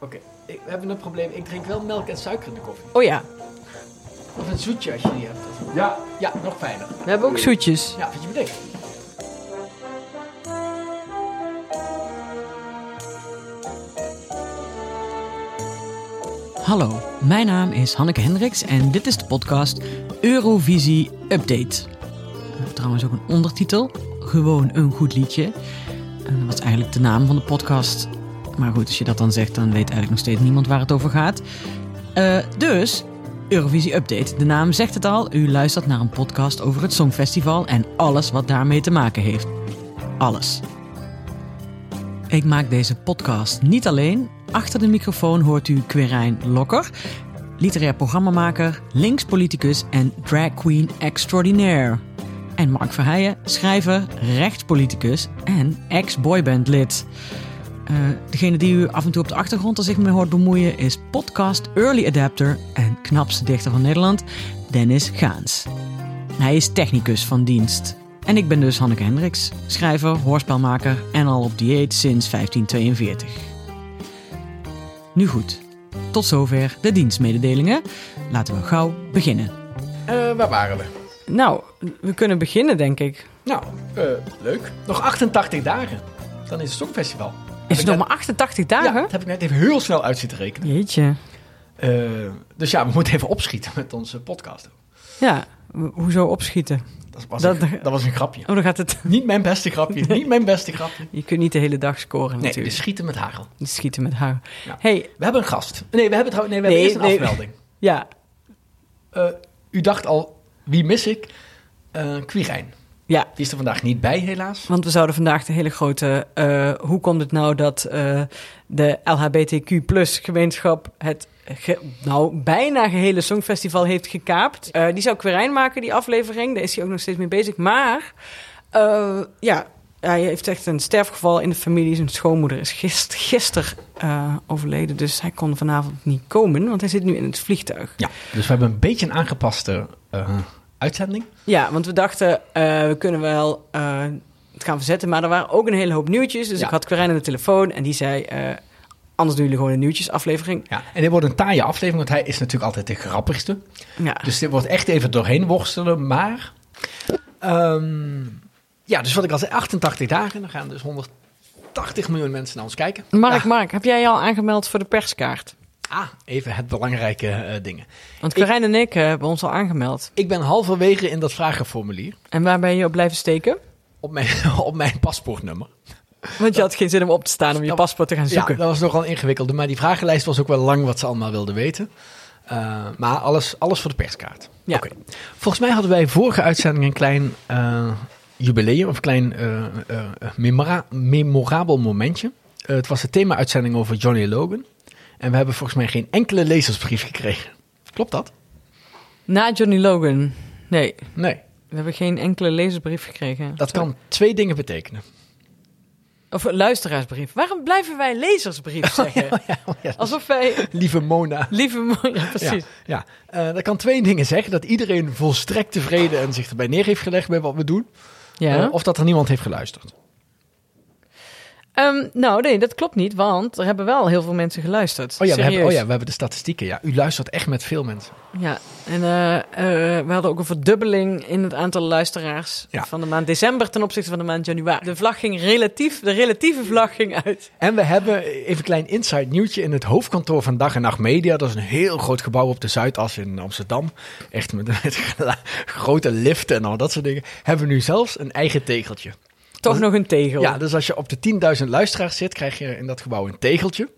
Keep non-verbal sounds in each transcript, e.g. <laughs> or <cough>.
Oké, ik- we hebben een probleem. Ik drink wel melk en suiker in de koffie. Oh ja, Of een zoetje als je die hebt. Ja. Ja, nog fijner. we hebben ook zoetjes. Ja, wat je bedenkt. Hallo, mijn naam is Hanneke Hendricks en dit is de podcast Eurovisie Update. Trouwens ook een ondertitel, gewoon een goed liedje. En dat was eigenlijk de naam van de podcast. Maar goed, als je dat dan zegt, dan weet eigenlijk nog steeds niemand waar het over gaat. Eh, dus, Eurovisie Update. De naam zegt het al, u luistert naar een podcast over het Songfestival en alles wat daarmee te maken heeft. Alles. Ik maak deze podcast niet alleen. Achter de microfoon hoort u Quirijn Lokker, literair programmamaker, linkspoliticus en drag queen extraordinaire. En Mark Verheijen, schrijver, rechtspoliticus en ex-boybandlid. Eh, degene die u af en toe op de achtergrond er zich mee hoort bemoeien is podcast Early Adapter en knapste dichter van Nederland, Dennis Gaans. Hij is technicus van dienst. En ik ben dus Hanneke Hendricks, schrijver, hoorspelmaker en al op dieet sinds 1542. Nu goed, tot zover de dienstmededelingen. Laten we gauw beginnen. Eh, waar waren we? Nou, we kunnen beginnen, denk ik. Nou, eh, leuk. Nog 88 dagen. Dan is het Songfestival. Is het nog maar 88 dagen? Ja, dat heb ik net even heel snel uit zitten rekenen. Jeetje. Eh, dus ja, we moeten even opschieten met onze podcast. Ja, ho- hoezo opschieten? Dat was, Dat- een, dat was een grapje. Oh, dan gaat het... Niet mijn beste grapje. Niet mijn beste grapje. Je kunt niet de hele dag scoren Nee, natuurlijk. dus schieten met hagel. Dus schieten met. Ja. Hey, We hebben een gast. Nee, we hebben, trouw- nee, we hebben eerst een afmelding. ja, Eh, u dacht al, wie mis ik? Eh Quirijn. Ja. Die is er vandaag niet bij, helaas. Want we zouden vandaag de hele grote... eh, hoe komt het nou dat eh, de LHBTQ plus gemeenschap het... ge- nou, bijna gehele Songfestival heeft gekaapt. Eh, die zou Quirijn maken, die aflevering. Daar is hij ook nog steeds mee bezig. Maar, ja, hij heeft echt een sterfgeval in de familie. Zijn schoonmoeder is gist, gisteren eh, overleden. Dus hij kon vanavond niet komen, want hij zit nu in het vliegtuig. Ja, dus we hebben een beetje een aangepaste uitzending. Ja, want we dachten, eh, we kunnen wel eh, het gaan verzetten. Maar er waren ook een hele hoop nieuwtjes. Dus Ja. ik had Quirijn aan de telefoon en die zei... eh, anders doen jullie gewoon een nieuwtjesaflevering. Ja, en dit wordt een taaie aflevering, want hij is natuurlijk altijd de grappigste. Ja, Dus dit wordt echt even doorheen worstelen, maar... ehm, ja, dus wat ik al zei, 88 dagen, dan gaan dus 180 miljoen mensen naar ons kijken. Mark, Ja. Mark, heb jij je al aangemeld voor de perskaart? Ah, even het belangrijke eh, dingen. Want Quirijn en ik eh, hebben ons al aangemeld. Ik ben halverwege in dat vragenformulier En waar ben je op blijven steken? op mijn, <laughs> op mijn paspoortnummer. Want je had geen zin om op te staan om je paspoort te gaan Ja, zoeken. dat was nogal ingewikkeld. Maar die vragenlijst was ook wel lang wat ze allemaal wilden weten. Eh, maar alles, alles voor de perskaart. Ja. Oké. Volgens mij hadden wij vorige uitzending een klein jubileum, of een klein memora- memorabel momentje. Het was de thema-uitzending over Johnny Logan. En we hebben volgens mij geen enkele lezersbrief gekregen. Klopt dat? Na Johnny Logan. Nee, Nee. we hebben geen enkele lezersbrief gekregen. Dat kan twee dingen betekenen. Of een luisteraarsbrief. Waarom blijven wij lezersbrief <laughs> zeggen? Ja, oh ja, Alsof wij... Lieve Mona. Lieve mooi, ja, precies. Ja, ja. Eh, dat kan twee dingen zeggen. Dat iedereen volstrekt tevreden en zich erbij neer heeft gelegd bij wat we doen. Ja. Eh, of dat er niemand heeft geluisterd. Ehm, nou, nee, dat klopt niet, want er hebben wel heel veel mensen geluisterd. Oh ja, we hebben, oh ja, we hebben de statistieken. Ja, u luistert echt met veel mensen. Ja, en eh, eh, we hadden ook een verdubbeling in het aantal luisteraars Ja. van de maand december ten opzichte van de maand januari. De vlag ging relatief, de relatieve vlag ging uit. En we hebben even een klein inside nieuwtje in het hoofdkantoor van Dag en Nacht Media. Dat is een heel groot gebouw op de Zuidas in Amsterdam. Echt met, <laughs> met grote liften en al dat soort dingen. Hebben we nu zelfs een eigen tegeltje. Toch Dat- nog een tegel. Ja, dus als je op de 10.000 luisteraars zit, krijg je in dat gebouw een tegeltje.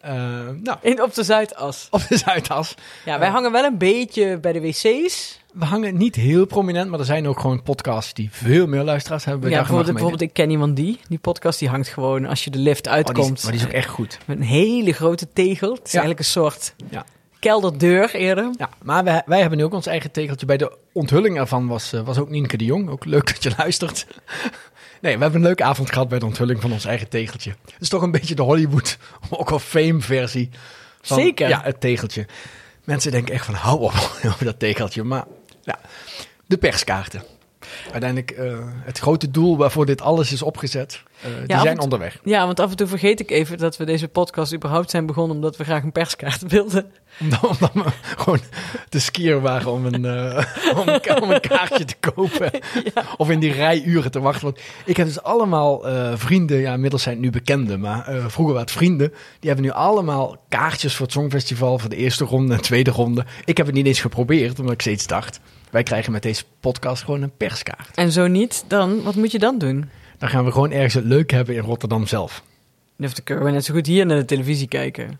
Eh, nou, In, op de Zuidas. op de Zuidas. Ja, wij hangen wel een beetje bij de wc's. We hangen niet heel prominent, maar er zijn ook gewoon podcasts die veel meer luisteraars hebben. Ja, bijvoorbeeld, bijvoorbeeld Ik Ken Iemand Die. Die podcast die hangt gewoon als je de lift Oh, die, uitkomt. is, maar die is ook echt goed. Met een hele grote tegel. Het is Ja. eigenlijk een soort Ja. kelderdeur eerder. Ja, maar wij, wij hebben nu ook ons eigen tegeltje. Bij de onthulling ervan was, eh, was ook Nienke de Jong. Ook leuk dat je luistert. Nee, we hebben een leuke avond gehad bij de onthulling van ons eigen tegeltje. Het is toch een beetje de Hollywood, <laughs> ook al fame versie. van- Zeker. Ja, het tegeltje. Mensen denken echt van, hou op <laughs> over dat tegeltje. Maar ja, de perskaarten. Uiteindelijk eh, het grote doel waarvoor dit alles is opgezet. Eh, die zijn toe- onderweg. Ja, want af en toe vergeet ik even dat we deze podcast überhaupt zijn begonnen omdat we graag een perskaart <laughs> wilden. Omdat, omdat we gewoon te skier waren om een, eh, om, een ka- om een kaartje te kopen. <laughs> Of in die rijuren te wachten. Want ik heb dus allemaal vrienden, ja, inmiddels zijn het nu bekenden, maar vroeger waren het vrienden. Die hebben nu allemaal kaartjes voor het Songfestival, voor de eerste ronde en tweede ronde. Ik heb het niet eens geprobeerd, omdat ik steeds dacht, wij krijgen met deze podcast gewoon een perskaart. En zo niet, dan, wat moet je dan doen? Dan gaan we gewoon ergens het leuk hebben in Rotterdam zelf. Dan kunnen we net zo goed hier naar de televisie kijken.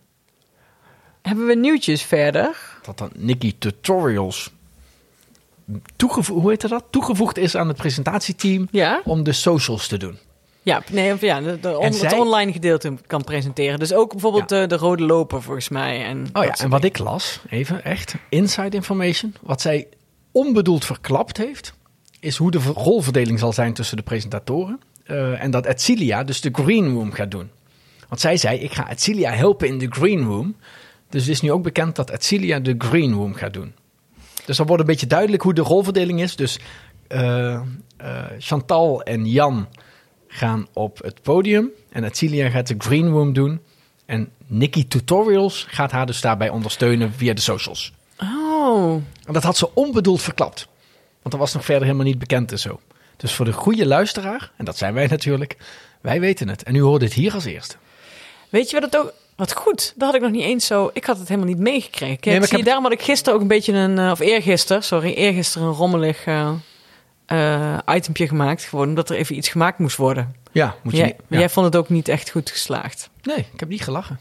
Hebben we nieuwtjes verder? Dat dan Nicky Tutorials toegevoegd, hoe heet dat? toegevoegd is aan het presentatieteam Ja? om de socials te doen. Ja, nee, of ja de, de on- En het online gedeelte kan presenteren. Dus ook bijvoorbeeld de, de rode loper volgens mij. En Oh ja, en wat ik las, even echt, inside information, wat zij onbedoeld verklapt heeft, is hoe de ver- rolverdeling zal zijn tussen de presentatoren. Eh, en dat Edcilia dus de green room gaat doen. Want zij zei, ik ga Edcilia helpen in de green room. Dus het is nu ook bekend dat Edcilia de green room gaat doen. Dus dan wordt een beetje duidelijk hoe de rolverdeling is. Dus eh, eh, Chantal en Jan gaan op het podium. En Edcilia gaat de green room doen. En Nikki Tutorials gaat haar dus daarbij ondersteunen via de socials. Oh, En dat had ze onbedoeld verklapt. Want dat was nog verder helemaal niet bekend en zo. Dus voor de goede luisteraar, en dat zijn wij natuurlijk, wij weten het. En u hoort het hier als eerste. weet je wat het ook... Wat goed, dat had ik nog niet eens zo... Ik had het helemaal niet meegekregen. Kijk, Nee, maar ik zie heb- daarom had ik gisteren ook een beetje een... eh, Of eergisteren, sorry. Eergisteren een rommelig eh, itempje gemaakt. Gewoon omdat er even iets gemaakt moest worden. Ja, moet je Jij, niet- ja. jij vond het ook niet echt goed geslaagd. Nee, ik heb niet gelachen.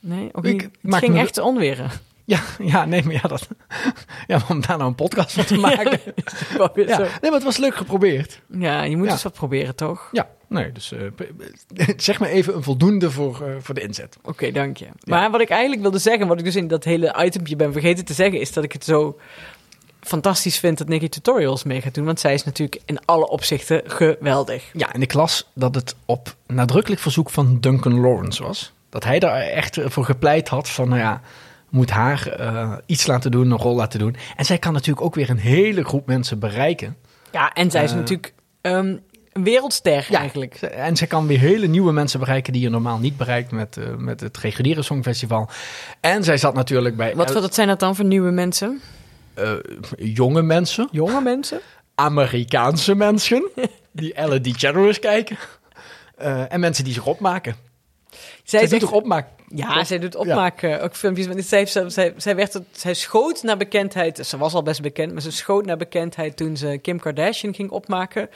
Nee, ook Ik. Het maak ging me- echt onweren. Ja, ja, nee, maar ja, dat, <laughs> ja, om daar nou een podcast van te maken. <laughs> Ja, nee, maar het was leuk geprobeerd. ja, je moet Ja. eens wat proberen, toch? Ja, nee, dus eh, <laughs> zeg maar even een voldoende voor, eh, voor de inzet. Oké, dank je. Maar wat ik eigenlijk wilde zeggen, wat ik dus in dat hele itempje ben vergeten te zeggen, is dat ik het zo fantastisch vind dat Nikki tutorials mee gaat doen. Want zij is natuurlijk in alle opzichten geweldig. Ja, en ik las dat het op nadrukkelijk verzoek van Duncan Lawrence was. Dat hij daar echt voor gepleit had van, nou ja, moet haar eh, iets laten doen, een rol laten doen. En zij kan natuurlijk ook weer een hele groep mensen bereiken. Ja, en zij is Eh. natuurlijk ehm, een wereldster Ja, eigenlijk. En zij kan weer hele nieuwe mensen bereiken die je normaal niet bereikt met, eh, met het reguliere Songfestival. En zij zat natuurlijk bij Wat, wat zijn dat dan voor nieuwe mensen? jonge mensen, Jonge mensen? Amerikaanse mensen, <laughs> die Ellen DeGeneres kijken. En mensen die zich opmaken. Zij, is doet echt- toch opmaak? Ja, zij doet opmaken, ook filmpjes. Want zij, zij, zij, werd, zij schoot naar bekendheid. Ze was al best bekend, maar ze schoot naar bekendheid toen ze Kim Kardashian ging opmaken.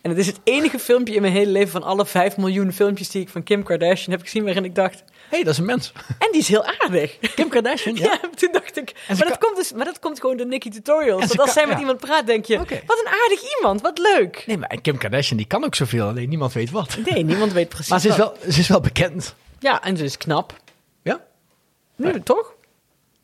En het is het enige filmpje in mijn hele leven van alle 5 miljoen filmpjes die ik van Kim Kardashian heb gezien, waarin ik dacht, Hé, hey, dat is een mens. en die is heel aardig. Kim Kardashian, Ja, <laughs> toen dacht ik, maar dat, kan- komt dus, maar dat komt gewoon door Nikki Tutorials. Want als kan- zij met ja. iemand praat, denk je, wat een aardig iemand, wat leuk. Nee, maar Kim Kardashian die kan ook zoveel, alleen niemand weet wat. Nee, niemand weet precies Maar ze is wat. wel, ze is wel bekend. Ja, en ze is knap. Nee, toch?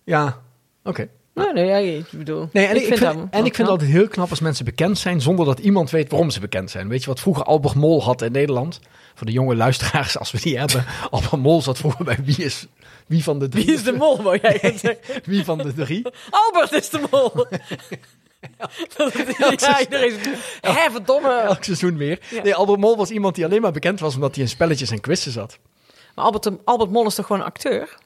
Ja, oké. Nee, nee, ja, ik bedoel, Nee, en ik, vind, dat en ik vind altijd heel knap als mensen bekend zijn zonder dat iemand weet waarom ze bekend zijn. Weet je wat vroeger Albert Mol had in Nederland? Voor de jonge luisteraars, als we die hebben. <laughs> Albert Mol zat vroeger bij Wie is, wie van de drie? Wie is de mol, wou jij zeggen? <laughs> Wie van de drie? Albert is de mol. <laughs> ja, iedereen zegt, hè, verdomme. Elk seizoen weer. Ja. Nee, Albert Mol was iemand die alleen maar bekend was omdat hij in spelletjes en quizzen zat. Maar Albert, Albert Mol is toch gewoon een acteur?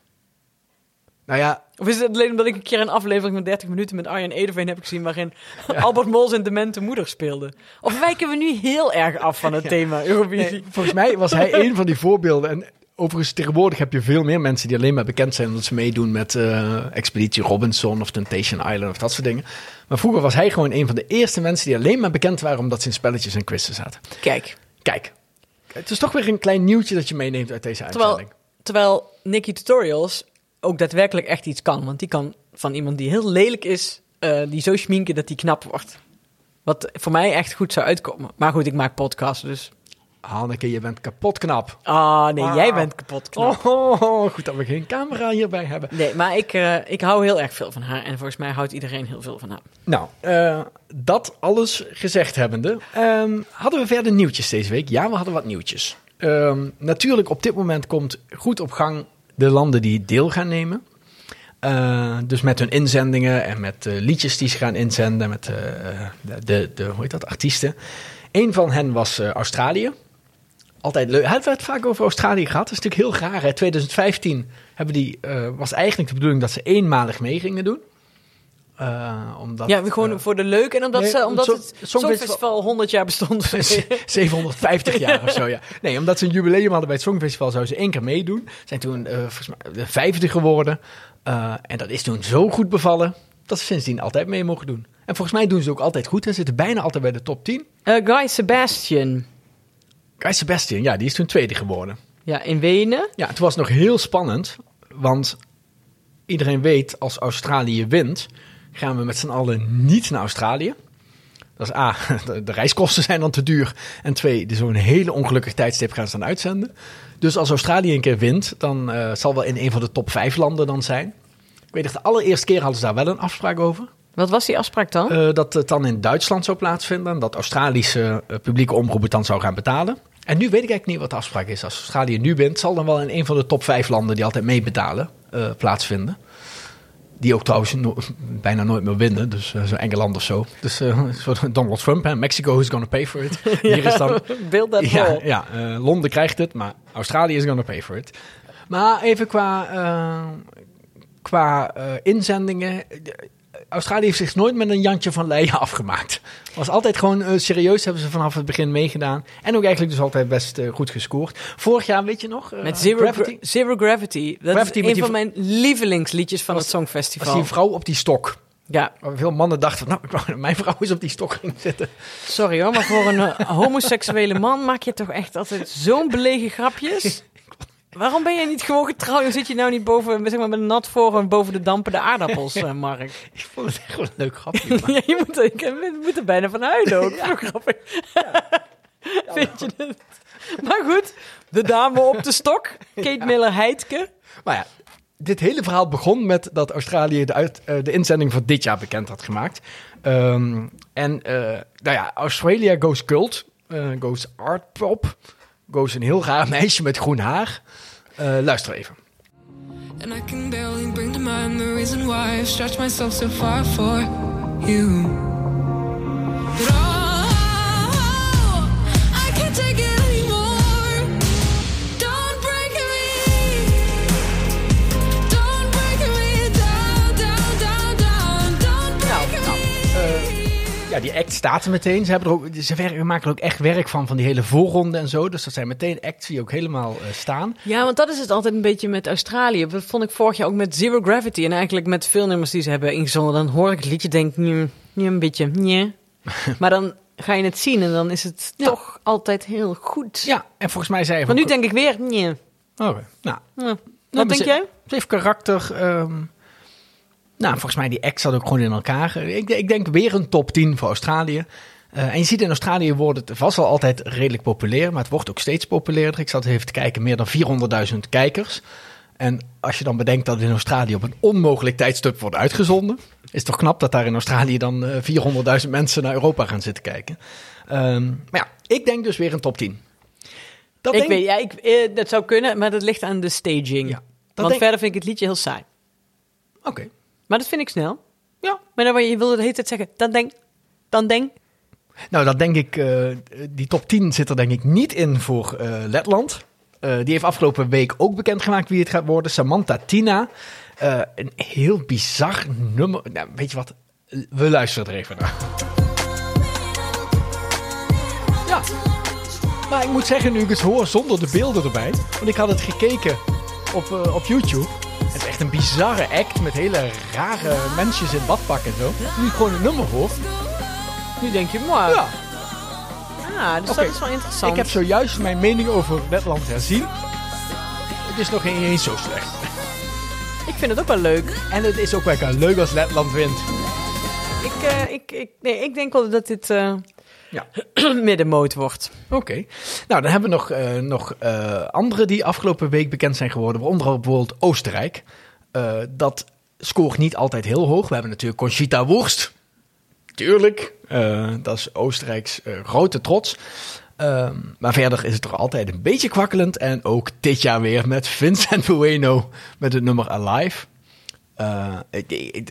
Nou ja, Of is het alleen omdat ik een keer een aflevering van 30 minuten met Arjen Edeveen heb gezien... waarin Albert Mol zijn demente moeder speelde? Of wijken we nu heel erg af van het thema Eurovisie? nee, volgens mij was hij een van die voorbeelden. En overigens, tegenwoordig heb je veel meer mensen die alleen maar bekend zijn omdat ze meedoen met eh, Expeditie Robinson of Temptation Island of dat soort dingen. Maar vroeger was hij gewoon een van de eerste mensen die alleen maar bekend waren omdat ze in spelletjes en quizzen zaten. Kijk, Kijk, het is toch weer een klein nieuwtje dat je meeneemt uit deze terwijl, uitzending. terwijl Nikki Tutorials ook daadwerkelijk echt iets kan. Want die kan van iemand die heel lelijk is, eh, die zo schminken dat die knap wordt. Wat voor mij echt goed zou uitkomen. Maar goed, ik maak podcasts, dus... Hanneke, je bent kapot knap. Ah, nee, jij bent kapot knap. Oh, oh, goed dat we geen camera hierbij hebben. Nee, maar ik, eh, ik hou heel erg veel van haar. En volgens mij houdt iedereen heel veel van haar. Nou, eh, dat alles gezegd hebbende, ehm, hadden we verder nieuwtjes deze week? Ja, we hadden wat nieuwtjes. Ehm, natuurlijk, op dit moment komt goed op gang de landen die deel gaan nemen. Eh, dus met hun inzendingen en met eh, liedjes die ze gaan inzenden, met eh, de, de, hoe heet dat, artiesten. Een van hen was Australië. altijd leuk. Hebben we het vaak over Australië gehad? Dat is natuurlijk heel raar. Hè? 2015 hebben die, was eigenlijk de bedoeling dat ze eenmalig mee gingen doen. Eh, omdat, ja, gewoon eh, voor de leuk en omdat, nee, ze, omdat zo- het Songfestival- Songfestival 100 jaar bestond. <laughs> 750 jaar of zo, ja. Nee, omdat ze een jubileum hadden bij het Songfestival, zouden ze één keer meedoen. Zijn toen mij de vijfde geworden. En dat is toen zo goed bevallen, dat ze sindsdien altijd mee mogen doen. En volgens mij doen ze ook altijd goed. Ze zitten bijna altijd bij de top 10. Eh, Guy Sebastian. Guy Sebastian, ja, die is toen tweede geworden. Ja, in Wenen. Ja, het was nog heel spannend, want iedereen weet als Australië wint, gaan we met z'n allen niet naar Australië. Dat is A, <laughs> de, reiskosten zijn dan te duur. En twee, zo'n hele ongelukkig tijdstip gaan ze dan uitzenden. Dus als Australië een keer wint, dan eh, zal wel in een van de top vijf landen dan zijn. Ik weet nog, de allereerste keer hadden ze daar wel een afspraak over. Wat was die afspraak dan? Eh, dat het dan in Duitsland zou plaatsvinden. En dat Australische eh, publieke omroep het dan zou gaan betalen. En nu weet ik eigenlijk niet wat de afspraak is. Als Australië nu wint, zal dan wel in een van de top vijf landen die altijd meebetalen plaatsvinden. Die ook trouwens no- bijna nooit meer winnen. Dus eh, zo Engeland of zo. Dus eh, Donald Trump, hè? Mexico is gonna pay for it. <laughs> Hier is dan Beeld dat ja, ja eh, Londen krijgt het, maar Australië is gonna pay for it. Maar even qua, qua inzendingen. Australië heeft zich nooit met een Jantje van Leijen <laughs> afgemaakt. Was altijd gewoon eh, serieus, hebben ze vanaf het begin meegedaan. En ook eigenlijk dus altijd best eh, goed gescoord. Vorig jaar, weet je nog? eh, Met Zero Gravity. Zero Gravity. Dat Gravity is een van mijn lievelingsliedjes van Was- het Songfestival. die vrouw op die stok. Ja, Waar veel mannen dachten, nou, <laughs> mijn vrouw is op die stok ging zitten. sorry hoor, maar voor een homoseksuele man maak je toch echt altijd zo'n belegen grapjes? <laughs> Waarom ben jij niet gewoon getrouwd? Zit je nou niet boven, zeg maar, met een nat voor boven de dampende aardappels, eh, Mark? <laughs> Ik vond het echt wel een leuk grapje. <laughs> maar- Ja, je moet, ik, moet er bijna van huilen ook. Zo grappig. Vind je het? Maar goed, de dame op de stok, Kate Miller-Heidke. Maar ja, dit hele verhaal begon met dat Australië de, uit, eh, de inzending van dit jaar bekend had gemaakt. Ehm, en eh, nou ja, Australia goes cult, eh, goes art pop, goes een heel raar meisje met groen haar. Eh, luister even. And I can barely bring to mind the reason why I've stretched myself so far for you. But oh, Ja, die act staat er meteen. Ze, hebben er ook, ze werken, maken er ook echt werk van, van die hele voorronde en zo. Dus dat zijn meteen acts die ook helemaal eh, staan. Ja, want dat is het altijd een beetje met Australië. Dat vond ik vorig jaar ook met Zero Gravity. En eigenlijk met veel nummers die ze hebben ingezongen. Dan hoor ik het liedje, denk ik, een beetje, nee. <laughs> Maar dan ga je het zien en dan is het Ja. toch altijd heel goed. Ja, en volgens mij zei je Maar nu denk ik weer, nee. Oké, nou, Ja. Nou, Wat denk jij? Het heeft karakter. ehm, nou, volgens mij die act zat ook gewoon in elkaar. Ik, ik denk weer een top 10 voor Australië. Eh, en je ziet in Australië wordt het vast wel altijd redelijk populair, maar het wordt ook steeds populairder. Ik zat even te kijken, meer dan 400.000 kijkers. En als je dan bedenkt dat het in Australië op een onmogelijk tijdstip wordt uitgezonden, is het toch knap dat daar in Australië dan eh, 400.000 mensen naar Europa gaan zitten kijken. Ehm, maar ja, ik denk dus weer een top 10. Dat Ik denk- weet, ja, ik, eh, dat zou kunnen, maar dat ligt aan de staging. Ja, Want denk- verder vind ik het liedje heel saai. Oké. Maar dat vind ik snel. Ja, Maar dan, je wilde de hele tijd zeggen, dan denk, dan denk. Nou, dat denk ik, eh, die top 10 zit er denk ik niet in voor eh, Letland. Eh, die heeft afgelopen week ook bekendgemaakt wie het gaat worden. Samantha Tina. Eh, een heel bizar nummer. Nou, weet je wat? We luisteren er even naar. Ja. Maar ik moet zeggen, nu ik het hoor zonder de beelden erbij. Want ik had het gekeken op, eh, op YouTube. Het is echt een bizarre act met hele rare mensjes in badpak en zo. Nu gewoon een nummer hoor. Nu denk je, mooi. Ja, Ja, dus dat is wel interessant. Ik heb zojuist mijn mening over Letland herzien. Het is nog niet eens zo slecht. ik vind het ook wel leuk. En het is ook wel leuk als Letland wint. Ik, eh, ik, ik, nee, ik denk wel dat dit eh Ja. <clears throat> middenmoot wordt. Oké. Nou, dan hebben we nog, eh, nog eh, andere die afgelopen week bekend zijn geworden. Waaronder bijvoorbeeld Oostenrijk. Eh, dat scoort niet altijd heel hoog. We hebben natuurlijk Conchita Wurst. Tuurlijk. Dat is Oostenrijks grote trots. Ehm, maar verder is het toch altijd een beetje kwakkelend. En ook dit jaar weer met Vincent <laughs> Bueno met het nummer Alive.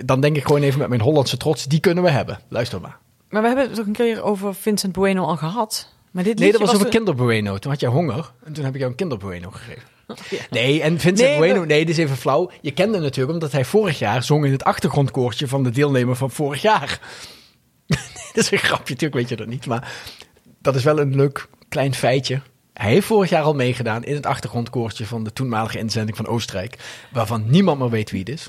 Dan denk ik gewoon even met mijn Hollandse trots. Die kunnen we hebben. Luister maar. Maar we hebben het ook een keer over Vincent Bueno al gehad. Maar dit Nee, dat was over de- Kinder Bueno. Toen had jij honger en toen heb ik jou een Kinder Bueno gegeven. Ja. Nee, en Vincent Nee, Bueno, nee, dit is even flauw. Je kende hem natuurlijk omdat hij vorig jaar zong in het achtergrondkoortje van de deelnemer van vorig jaar. <laughs> dat is een grapje, natuurlijk weet je dat niet, maar dat is wel een leuk klein feitje. Hij heeft vorig jaar al meegedaan in het achtergrondkoortje van de toenmalige inzending van Oostenrijk, waarvan niemand meer weet wie het is.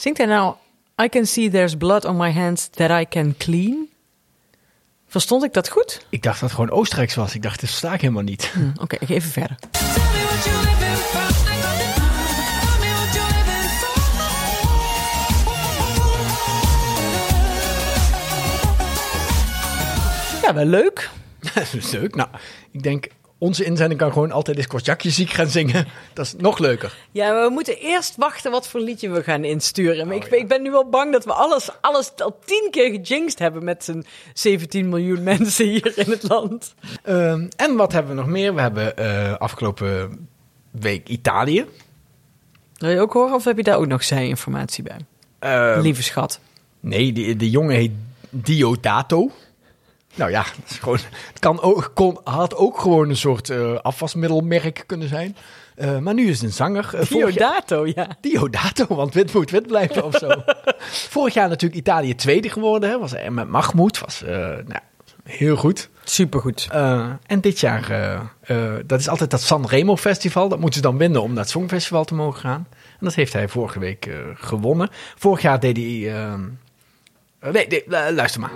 Zingt hij nou... I can see there's blood on my hands that I can clean? Verstond ik dat goed? Ik dacht dat het gewoon Oostenrijks was. Ik dacht, dit versta ik helemaal niet. Hm, Oké, ik ga even verder. Ja, wel leuk. <laughs> dat is leuk. Nou, ik denk, onze inzending kan gewoon altijd eens Kortjakje ziek gaan zingen. Dat is nog leuker. Ja, maar we moeten eerst wachten wat voor liedje we gaan insturen. Maar Oh, ik, ja. ik ben nu wel bang dat we alles, alles al tien keer gejinxed hebben met z'n 17 miljoen mensen hier in het land. Ehm, en wat hebben we nog meer? We hebben eh, afgelopen week Italië. Wil je ook horen of heb je daar ook nog zij-informatie bij? Ehm, Lieve schat. nee, die, de jongen heet Diodato. Nou ja, dat is gewoon, het kan ook, kon, had ook gewoon een soort eh, afwasmiddelmerk kunnen zijn. Eh, maar nu is het een zanger. Eh, Diodato, ja. Diodato, want wit moet wit blijven of zo. <laughs> Vorig jaar natuurlijk Italië tweede geworden. Hè, was er met Mahmoud. Was nou, heel goed. Supergoed. En dit jaar, dat is altijd dat Sanremo Festival. Dat moeten ze dan winnen om naar het Songfestival te mogen gaan. En dat heeft hij vorige week gewonnen. Vorig jaar deed hij... eh, nee, nee, lu- luister maar.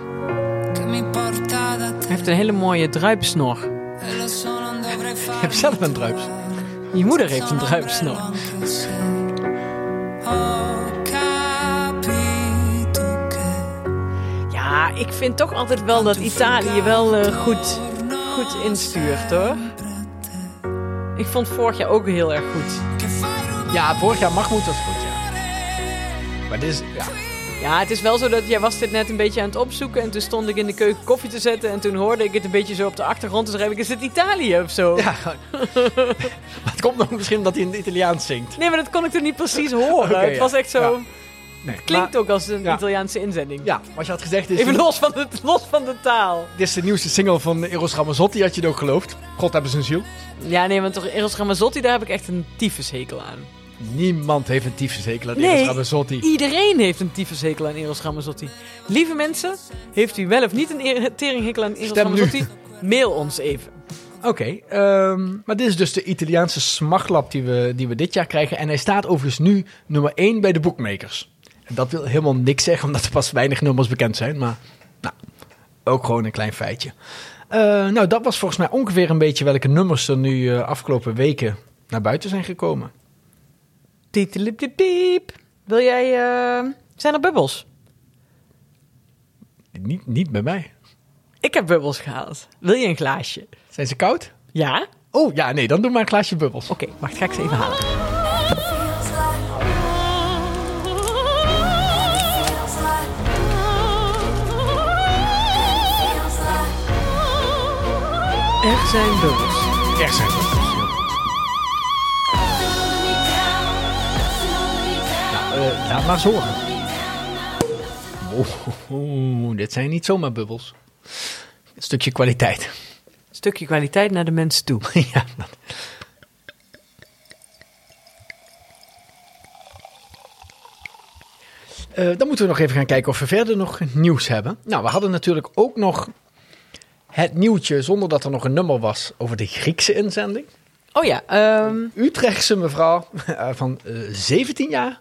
Hij heeft een hele mooie druipsnor. fare <laughs> hebt zelf een druips. Je moeder heeft een druipsnor. Ja, ik vind toch altijd wel dat Italië wel eh, goed, goed instuurt, hoor. Ik vond vorig jaar ook heel erg goed. Ja, vorig jaar Mahmoud was goed, ja. Maar dit is... Ja, Ja, het is wel zo dat jij was dit net een beetje aan het opzoeken en toen stond ik in de keuken koffie te zetten en toen hoorde ik het een beetje zo op de achtergrond. Dus schreef ik, is het Italië of zo? ja. maar <laughs> het komt nog misschien omdat hij in het Italiaans zingt. Nee, maar dat kon ik toen niet precies horen. <laughs> Het ja. was echt zo, Ja. Nee, klinkt maar- ook als een Ja. Italiaanse inzending. Ja, wat je had gezegd is... Even los van, de, los van de taal. Dit is de nieuwste single van Eros Ramazzotti, had je het ook geloofd. God hebben zijn ziel. Ja, nee, want toch Eros Ramazzotti, daar heb ik echt een tyfushekel aan. Niemand heeft een tyfushekel aan Nee. Eros Ramazzotti. Iedereen heeft een tyfushekel aan Eros Ramazzotti. Lieve mensen, heeft u wel of niet een teringhekel aan Eros Stem nu. Mail ons even. Oké, ehm, maar dit is dus de Italiaanse smachtlap die we, die we dit jaar krijgen. En hij staat overigens nu nummer 1 bij de bookmakers. En dat wil helemaal niks zeggen, omdat er pas weinig nummers bekend zijn. Maar nou, ook gewoon een klein feitje. Eh, nou, dat was volgens mij ongeveer een beetje welke nummers er nu eh, afgelopen weken naar buiten zijn gekomen. Tietelipiep. Wil jij... eh, Zijn er bubbels? Niet, niet bij mij. Ik heb bubbels gehaald. Wil je een glaasje? Zijn ze koud? Ja? Oh ja, nee, dan doe maar een glaasje bubbels. Oké, wacht, ga ik ze even halen. Er zijn bubbels. Er zijn bubbels. Laat maar horen. Oeh, dit zijn niet zomaar bubbels. Een stukje kwaliteit. Stukje kwaliteit naar de mensen toe. <laughs> ja, dat- Eh, dan moeten we nog even gaan kijken of we verder nog nieuws hebben. Nou, we hadden natuurlijk ook nog het nieuwtje, zonder dat er nog een nummer was, over de Griekse inzending. Oh ja, ehm, Utrechtse mevrouw eh, van eh, 17 jaar, eh,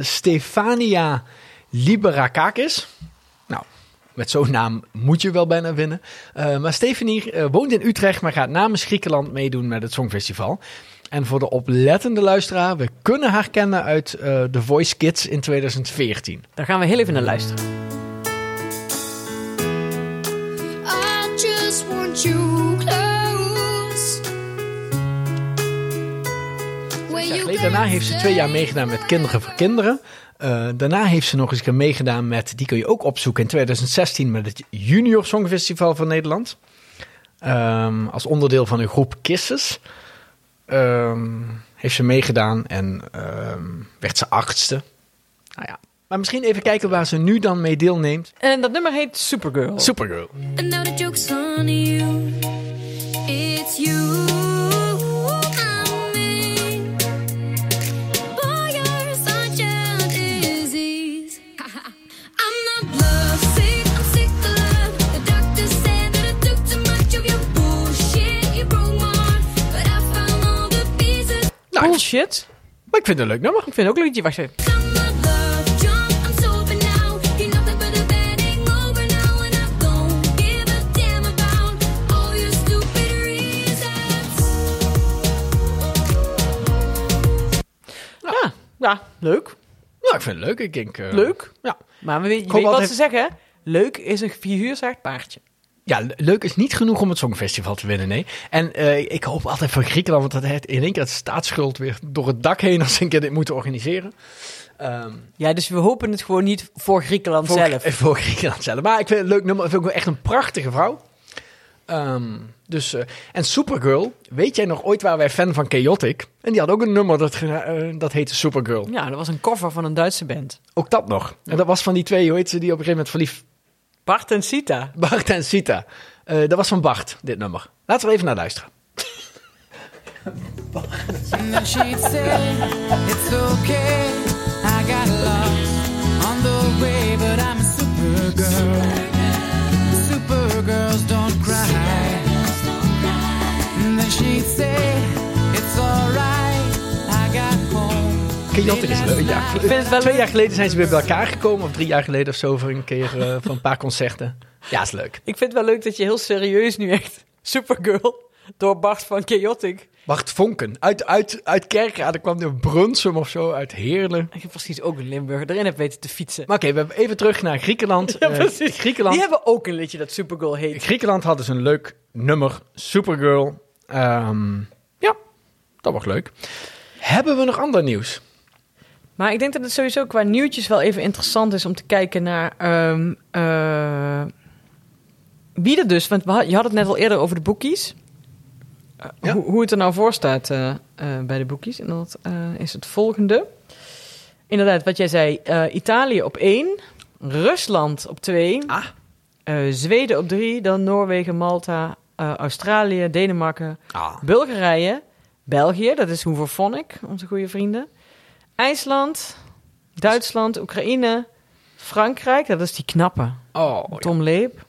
Stefania Liberakakis. Nou, met zo'n naam moet je wel bijna winnen. Eh, maar Stefanie eh, woont in Utrecht, maar gaat namens Griekenland meedoen met het Songfestival. En voor de oplettende luisteraar, we kunnen haar kennen uit eh The Voice Kids in 2014. daar gaan we heel even naar luisteren. I just want you Daarna heeft ze twee jaar meegedaan met Kinderen voor Kinderen. Eh, daarna heeft ze nog eens een keer meegedaan met, die kun je ook opzoeken in 2016 met het Junior Songfestival van Nederland. Ehm, als onderdeel van een groep Kisses. Ehm, heeft ze meegedaan en ehm, werd ze achtste. Nou ja, maar misschien even kijken waar ze nu dan mee deelneemt. En dat nummer heet Supergirl. Supergirl. And now the joke's on you. It's you. Bullshit. maar ik vind het een leuk nummer. Ik vind het ook. Wacht even. Damn about all your stupid reasons. Ja, ja, leuk. Nou, ik vind het leuk. Ik denk, eh, Leuk. Ja. Maar we weet, je weet wat altijd- ze zeggen, hè? Leuk is een figuurzacht paardje. Ja, le- leuk is niet genoeg om het Songfestival te winnen, nee. En eh, ik hoop altijd voor Griekenland, want dat heeft in één keer het staatsschuld weer door het dak heen als ze een keer dit moeten organiseren. Ehm, Ja, dus we hopen het gewoon niet voor Griekenland voor, zelf. <laughs> Voor Griekenland zelf. Maar ik vind het een leuk nummer. Ik vind echt een prachtige vrouw. Ehm, dus, eh, en Supergirl, weet jij nog ooit waar wij fan van Chaotic? En die had ook een nummer dat, eh, dat heette Supergirl. Ja, dat was een cover van een Duitse band. Ook dat nog. En dat was van die twee, hoe heet ze, die op een gegeven moment verliefd Bart en Sita. Bart en Sita. Eh, dat was van Bart, dit nummer. Laten we even naar luisteren. <laughs> And Chaotic is leuk, ja. Ik vind het wel Twee jaar geleden zijn ze weer bij elkaar gekomen, of drie jaar geleden of zo, voor een keer eh, van een paar concerten. Ja, is leuk. Ik vind het wel leuk dat je heel serieus nu echt <laughs> Supergirl door Bart van Chaotic. Bart Vonken, uit, uit, uit Kerkrade kwam de Brunsum of zo, uit Heerlen. Ik heb precies ook een Limburger erin heb weten te fietsen. Maar oké, we hebben even terug naar Griekenland. <laughs> Ja, Eh. Griekenland, Die hebben ook een liedje dat Supergirl heet. Griekenland had dus een leuk nummer, Supergirl. Ehm, ja, dat was leuk. Hebben we nog ander nieuws? Maar ik denk dat het sowieso qua nieuwtjes wel even interessant is om te kijken naar ehm, eh, wie er dus. Want had- je had het net al eerder over de boekies. Eh, Ja. hoe, hoe het er nou voor staat eh, bij de boekies. En dat is het volgende. Inderdaad, wat jij zei. Italië op één. Rusland op twee. Ah, Zweden op drie. Dan Noorwegen, Malta, Australië, Denemarken, ah. Bulgarije, België, dat is Hooverphonic, onze goede vrienden. IJsland, Duitsland, Oekraïne, Frankrijk, dat is die knappe, Oh, ja. Tom Leep.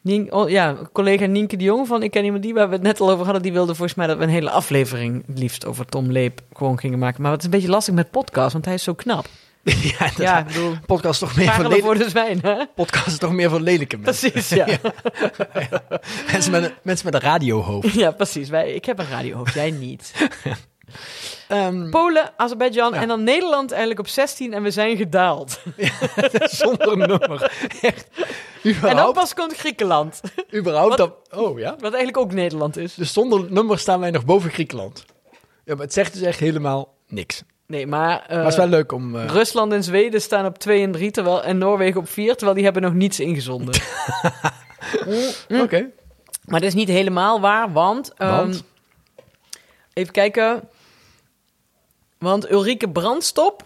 Nien, oh, ja, collega Nienke de Jong van Ik Ken Iemand Die, waar we het net al over hadden, die wilde volgens mij dat we een hele aflevering het liefst over Tom Leep gewoon gingen maken. Maar het is een beetje lastig met podcast, want hij is zo knap. <laughs> ja, dat Ja, bedoel, podcast toch meer voor, voor de zwijn, hè? podcast is toch meer voor lelijke mensen. Precies, <laughs> ja. mensen, met een, mensen met een radiohoofd. Ja, precies. Wij, ik heb een radiohoofd, jij niet. <laughs> Ehm, Polen, Azerbeidzjan Ja. en dan Nederland eigenlijk op 16 en we zijn gedaald. <laughs> zonder een nummer. Echt. En dan Überhaupt, pas komt Griekenland, überhaupt Wat? Oh ja? wat eigenlijk ook Nederland is. Dus zonder nummer staan wij nog boven Griekenland. Ja, maar het zegt dus echt helemaal niks. Nee, maar, Maar het is wel leuk om... eh, Rusland en Zweden staan op 2 en 3 terwijl, en Noorwegen op 4, terwijl die hebben nog niets ingezonden. <laughs> Oké. maar dat is niet helemaal waar, want... ehm, Want? even kijken. Want Ulrike Brandstop,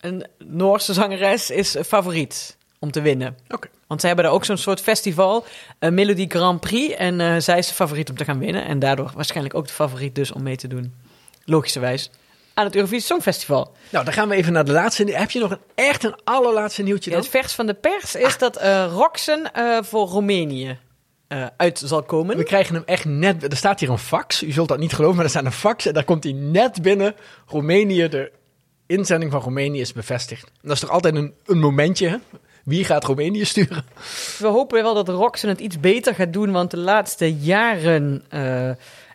een Noorse zangeres, is favoriet om te winnen. Oké. Want zij hebben daar ook zo'n soort festival, een Melody Grand Prix. En eh, zij is de favoriet om te gaan winnen. En daardoor waarschijnlijk ook de favoriet dus om mee te doen. Logischerwijs. Aan het Eurovisie Songfestival. Nou, dan gaan we even naar de laatste. Heb je nog een, echt een allerlaatste nieuwtje Ja, dan? het vers van de pers is dat eh Roxen eh, voor Roemenië eh, uit zal komen. We krijgen hem echt net... Er staat hier een fax. U zult dat niet geloven, maar er staat een fax. En daar komt hij net binnen. Roemenië, de inzending van Roemenië is bevestigd. En dat is toch altijd een, een momentje, hè? Wie gaat Roemenië sturen? We hopen wel dat Roxen het iets beter gaat doen, want de laatste jaren... eh,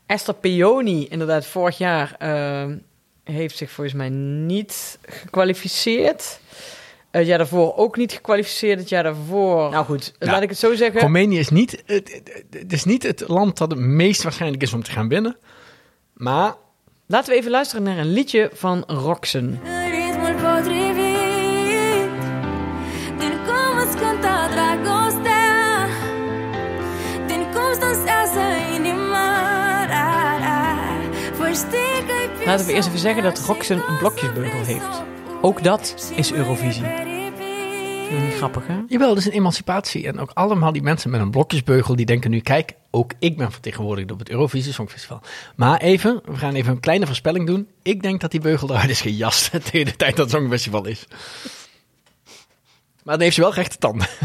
Esther Peoni, inderdaad, vorig jaar... eh, heeft zich volgens mij niet gekwalificeerd. Het jaar daarvoor ook niet gekwalificeerd. Het jaar daarvoor. Nou goed, laat ik het zo zeggen. Roemenië is niet het, is niet het land dat het meest waarschijnlijk is om te gaan winnen. Maar. Laten we even luisteren naar een liedje van Roxen. Laten we eerst even zeggen dat Roxen een blokjesbeugel heeft. Ook dat is Eurovisie. Vind je niet grappig, hè? Jawel, dat is een emancipatie. En ook allemaal die mensen met een blokjesbeugel, die denken nu, kijk, ook ik ben vertegenwoordigd op het Eurovisie Songfestival. Maar even, we gaan even een kleine voorspelling doen. Ik denk dat die beugel eruit is <laughs> gejast <laughs> tegen de tijd dat het Songfestival is. Maar dan heeft ze wel rechte tanden. <laughs>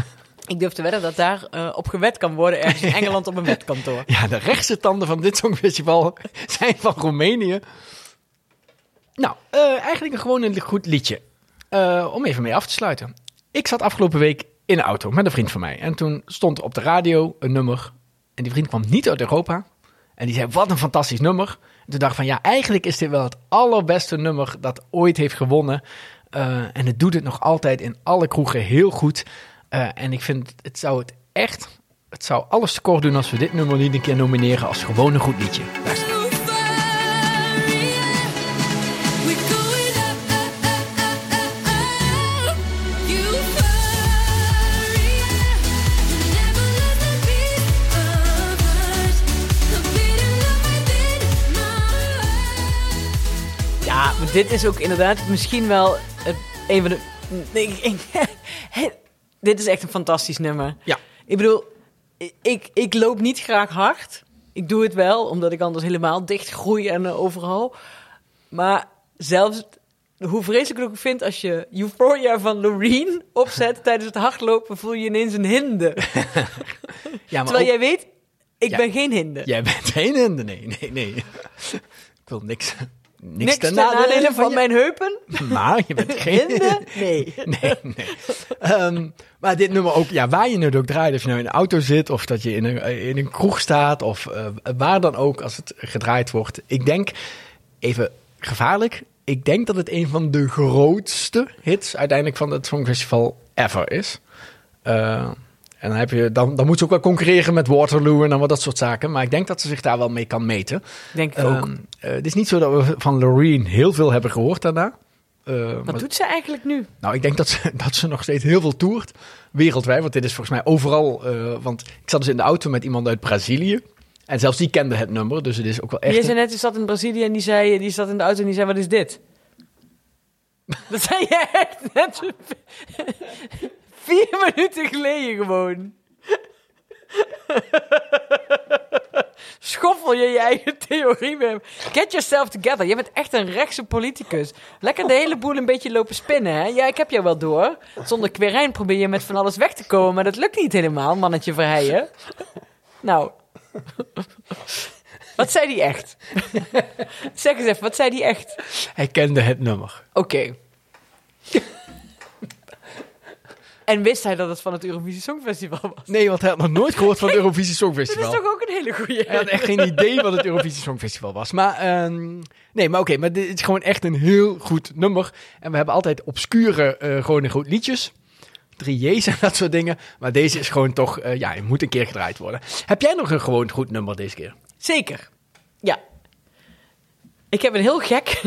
Ik durf te wedden dat daar eh, op gewet kan worden ergens in Engeland op een wetkantoor. Ja, de rechtse tanden van dit Songfestival zijn van Roemenië. Nou, eh, eigenlijk een gewoon een goed liedje. Eh, om even mee af te sluiten. Ik zat afgelopen week in de auto met een vriend van mij. En toen stond op de radio een nummer. En die vriend kwam niet uit Europa. En die zei, wat een fantastisch nummer. En toen dacht ik van, ja, eigenlijk is dit wel het allerbeste nummer dat ooit heeft gewonnen. Eh, en het doet het nog altijd in alle kroegen heel goed. En ik vind, het zou het echt... Het zou alles tekort doen als we dit nummer niet een keer nomineren als gewoon een goed liedje. Maar dit is ook inderdaad misschien wel het, een van de... Nee, ik- <laughs> ik- dit is echt een fantastisch nummer. Ja. Ik bedoel, ik, ik loop niet graag hard. Ik doe het wel, omdat ik anders helemaal dicht groei en eh, overal. Maar zelfs hoe vreselijk ik het ook vind als je Euphoria van Loreen opzet tijdens het hardlopen, voel je ineens een hinde. <laughs> Ja, maar Terwijl ook- jij weet, ik Ja. ben geen hinde. Jij bent geen hinde. Nee, nee, nee. Ik wil niks, niks, Niks ten nadele van je. mijn heupen. <laughs> Maar je bent geen Hinde? Nee. <laughs> Nee, nee. Ehm, maar dit nummer ook, ja, waar je het ook draait, of je nou in de auto zit, of dat je in een, in een kroeg staat, of eh, waar dan ook als het gedraaid wordt. Ik denk, even gevaarlijk, ik denk dat het een van de grootste hits uiteindelijk van het Songfestival ever is. Eh, en dan, heb je, dan, dan moet ze ook wel concurreren met Waterloo en dan wat dat soort zaken. Maar ik denk dat ze zich daar wel mee kan meten. Denk ik ook. Ehm, eh, het is niet zo dat we van Loreen heel veel hebben gehoord daarna. Eh, maar- Wat doet ze eigenlijk nu? nou, ik denk dat ze, <laughs> dat ze nog steeds heel veel toert. Wereldwijd. Want dit is volgens mij overal. eh, want ik zat dus in de auto met iemand uit Brazilië. En zelfs die kende het nummer. Dus het is ook wel echt. Je zei net, die zat in Brazilië en die, zei, die zat in de auto en die zei, wat is dit? <laughs> Dat zei je echt net vier <laughs> minuten geleden gewoon. Schoffel je je eigen theorie mee. Get yourself together. Je bent echt een rechtse politicus. Lekker de hele boel een beetje lopen spinnen, hè? Ja, ik heb jou wel door. Zonder querijn probeer je met van alles weg te komen, maar dat lukt niet helemaal, mannetje verheyen. Nou, wat zei die echt? zeg eens even, wat zei die echt? Hij kende het nummer. Oké. En wist hij dat het van het Eurovisie Songfestival was? Nee, want hij had nog nooit <laughs> gehoord van het Eurovisie Dat Songfestival. is toch ook een hele goede. Hij had echt geen idee wat het Eurovisie Songfestival was. Maar ehm, nee, maar oké, maar dit is gewoon echt een heel goed nummer. En we hebben altijd obscure, eh gewoon een goed liedjes. 3J's en <laughs> dat soort dingen. Maar deze is gewoon toch, eh, ja, je moet een keer gedraaid worden. Heb jij nog een gewoon goed nummer deze keer? Zeker. Ja. Ik heb een heel gek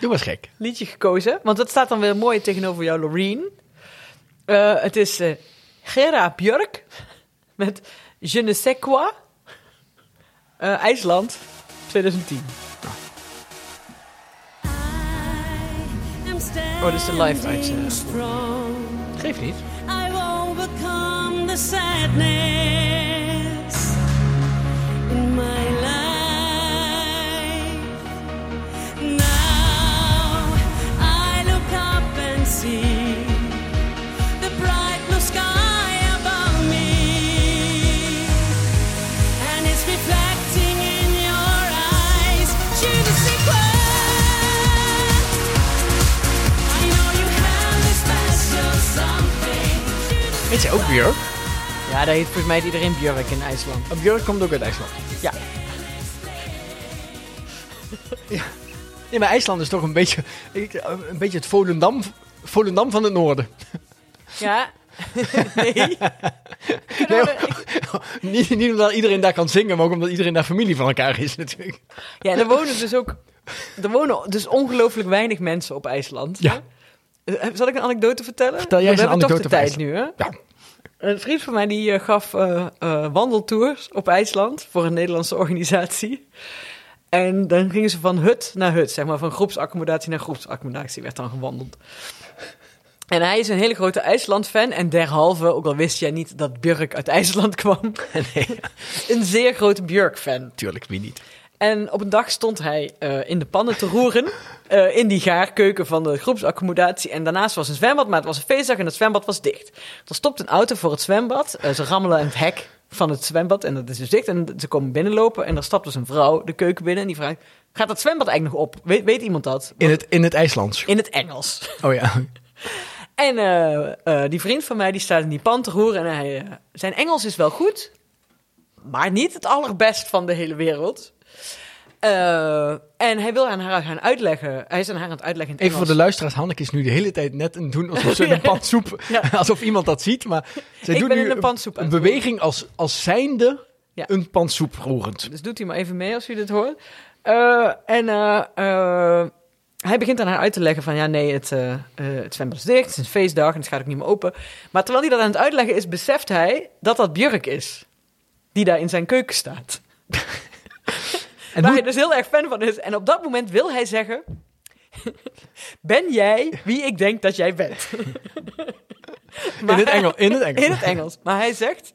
Doe was gek. <laughs> liedje gekozen. Want dat staat dan weer mooi tegenover jou, Loreen. Eh, het is eh Gera Björk met Je ne sais quoi. Eh, IJsland 2010. Oh, dit is de live uit, eh, Geef niet. I've overcome the sadness in my life. Now I look up and see Weet je ook Björk? Ja, daar heet volgens mij iedereen Björk in IJsland. Oh, Björk komt ook uit IJsland. Ja. <laughs> Nee, maar IJsland is toch een beetje, ik- een beetje het Volendam, Volendam van het noorden. <laughs> Ja. <laughs> nee. Nee, niet, niet omdat iedereen daar kan zingen, maar ook omdat iedereen daar familie van elkaar is natuurlijk. Ja, er wonen dus ook... Er wonen dus ongelooflijk weinig mensen op IJsland. Ja. Eh, Zal ik een anekdote vertellen? Vertel jij eens We een hebben toch de anekdote tijd nu, hè? Ja. Een vriend van mij die eh, gaf eh, eh, wandeltours op IJsland voor een Nederlandse organisatie. En dan gingen ze van hut naar hut, zeg maar, van groepsaccommodatie naar groepsaccommodatie werd dan gewandeld. En hij is een hele grote IJsland-fan en derhalve, ook al wist jij niet dat Björk uit IJsland <laughs> kwam, nee, een zeer grote Björk-fan. natuurlijk wie niet. En op een dag stond hij eh, in de pannen te roeren. <laughs> eh, in die gaarkeuken van de groepsaccommodatie. En daarnaast was een zwembad, maar het was een feestdag en het zwembad was dicht. Er stopt een auto voor het zwembad. eh, ze rammelen het hek van het zwembad en dat is dus dicht. En ze komen binnenlopen en er stapt dus een vrouw de keuken binnen. En die vraagt, gaat dat zwembad eigenlijk nog op? Weet, weet iemand dat? In het, in het IJslands. In het Engels. <laughs> Oh ja. En die vriend van mij die staat in die pan te roeren. En hij, zijn Engels is wel goed, maar niet het allerbest van de hele wereld. Eh, en hij wil aan haar gaan uitleggen. Hij is aan haar aan het uitleggen in het Even voor de luisteraars, Hanneke is nu de hele tijd net het doen alsof ze <laughs> een pan soep, Ja. <laughs> <laughs> alsof iemand dat ziet, maar zij Ik doet nu een een beweging als, als zijnde Ja. een pan soep roerend. Dus doet hij maar even mee als u dit hoort. Eh, en eh, hij begint aan haar uit te leggen van... ja, nee, het, het zwembad is dicht, het is een feestdag en het gaat ook niet meer open. Maar terwijl hij dat aan het uitleggen is, beseft hij dat dat Björk is. Die daar in zijn keuken staat. <laughs> En Waar hoe, hij dus heel erg fan van is. En op dat moment wil hij zeggen... ben jij wie ik denk dat jij bent? in, het Engel, in het <laughs> Engels. In het Engels. Maar hij zegt...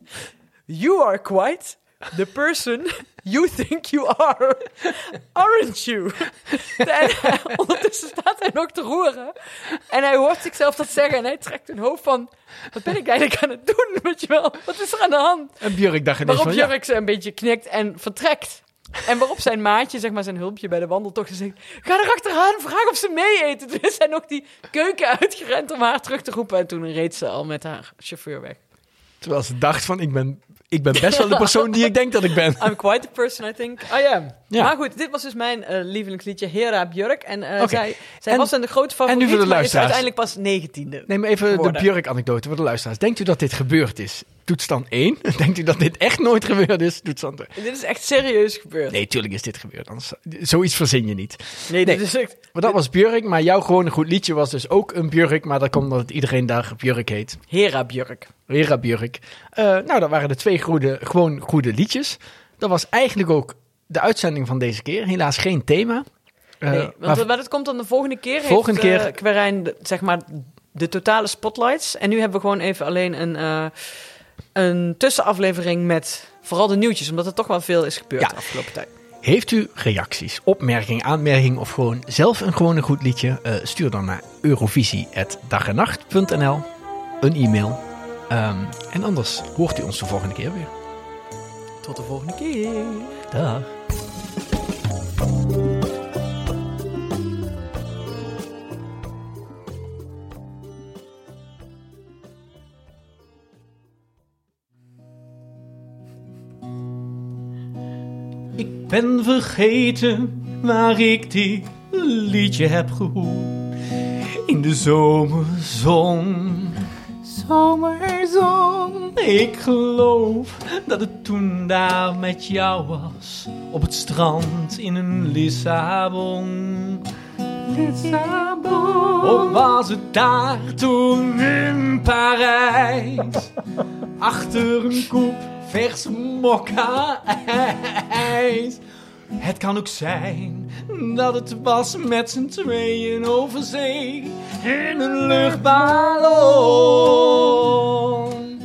You are quite the person you think you are. Aren't you? En <laughs> ondertussen staat hij nog te roeren. En hij hoort zichzelf dat zeggen. En hij trekt een hoofd van... Wat ben ik eigenlijk aan het doen? Weet je wel? Wat is er aan de hand? En Björk dacht ineens Waarop van, ja, Jurk ze een beetje knikt en vertrekt. En waarop zijn maatje, zeg maar zijn hulpje bij de wandeltocht, zegt... Ga er achteraan, vraag of ze mee eten. Toen <laughs> is hij nog die keuken uitgerend om haar terug te roepen. En toen reed ze al met haar chauffeur weg. terwijl ze dacht van, ik ben, ik ben best wel de persoon die ik denk dat ik ben. <laughs> I'm quite the person I think I am. Ja. Maar goed, dit was dus mijn eh, lievelingsliedje Hera Björk. En Oké. zij, zij En- was een grote favoriet, nu voor de luisteraars. uiteindelijk pas negentiende. Neem even de. Björk-anekdote voor de luisteraars. Denkt u dat dit gebeurd is? Toetsstand 1. <laughs> Denkt u dat dit echt nooit gebeurd is? Toetsstand 2. Dit is echt serieus gebeurd. Nee, tuurlijk is dit gebeurd. Anders, zoiets verzin je niet. nee, nee. dit is echt... Maar dat was Björk, maar jouw gewone goed liedje was dus ook een Björk. Maar dat komt omdat iedereen daar Björk heet. Hera Björk. Hera Björk. Eh, nou, dat waren de twee goede, gewoon goede liedjes. Dat was eigenlijk ook de uitzending van deze keer. Helaas geen thema. Eh, Nee, want, maar maar dat komt dan de volgende keer. Volgende heeft, keer- eh, Querijn, de- zeg maar, de totale spotlights. En nu hebben we gewoon even alleen een, een tussenaflevering met vooral de nieuwtjes. Omdat er toch wel veel is gebeurd Ja. de afgelopen tijd. Heeft u reacties, opmerkingen, aanmerkingen of gewoon zelf een gewone goed liedje? Eh, stuur dan naar eurovisie.dagenacht.nl een e-mail. Ehm, en anders hoort u ons de volgende keer weer. Tot de volgende keer. Dag. Ben vergeten waar ik dit liedje heb gehoord. In de zomerzon. Zomerzon. Ik geloof dat het toen daar met jou was. Op het strand in een Lissabon. Lissabon. Of was het daar toen in Parijs? Achter een koep vers mokka ijs. Het kan ook zijn dat het was met z'n tweeën over zee in een luchtballon.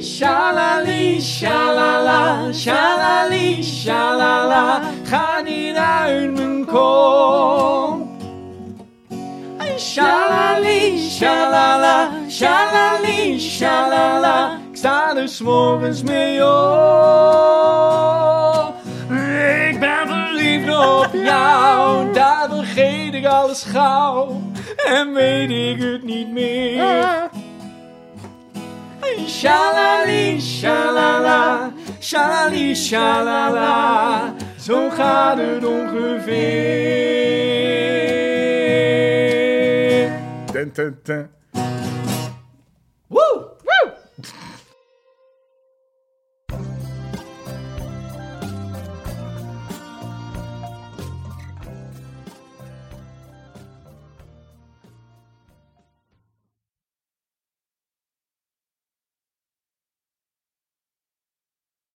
Shalali, shalala, shalali, shalala, ga niet uit mijn kop. Shalali, shalala, shalali, shalala. Ik sta er 's morgens mee op. jou, daar vergeet ik alles gauw. En weet ik het niet meer. Shalali, shalala, shalali, shalala. Zo gaat het ongeveer. Dun, dun.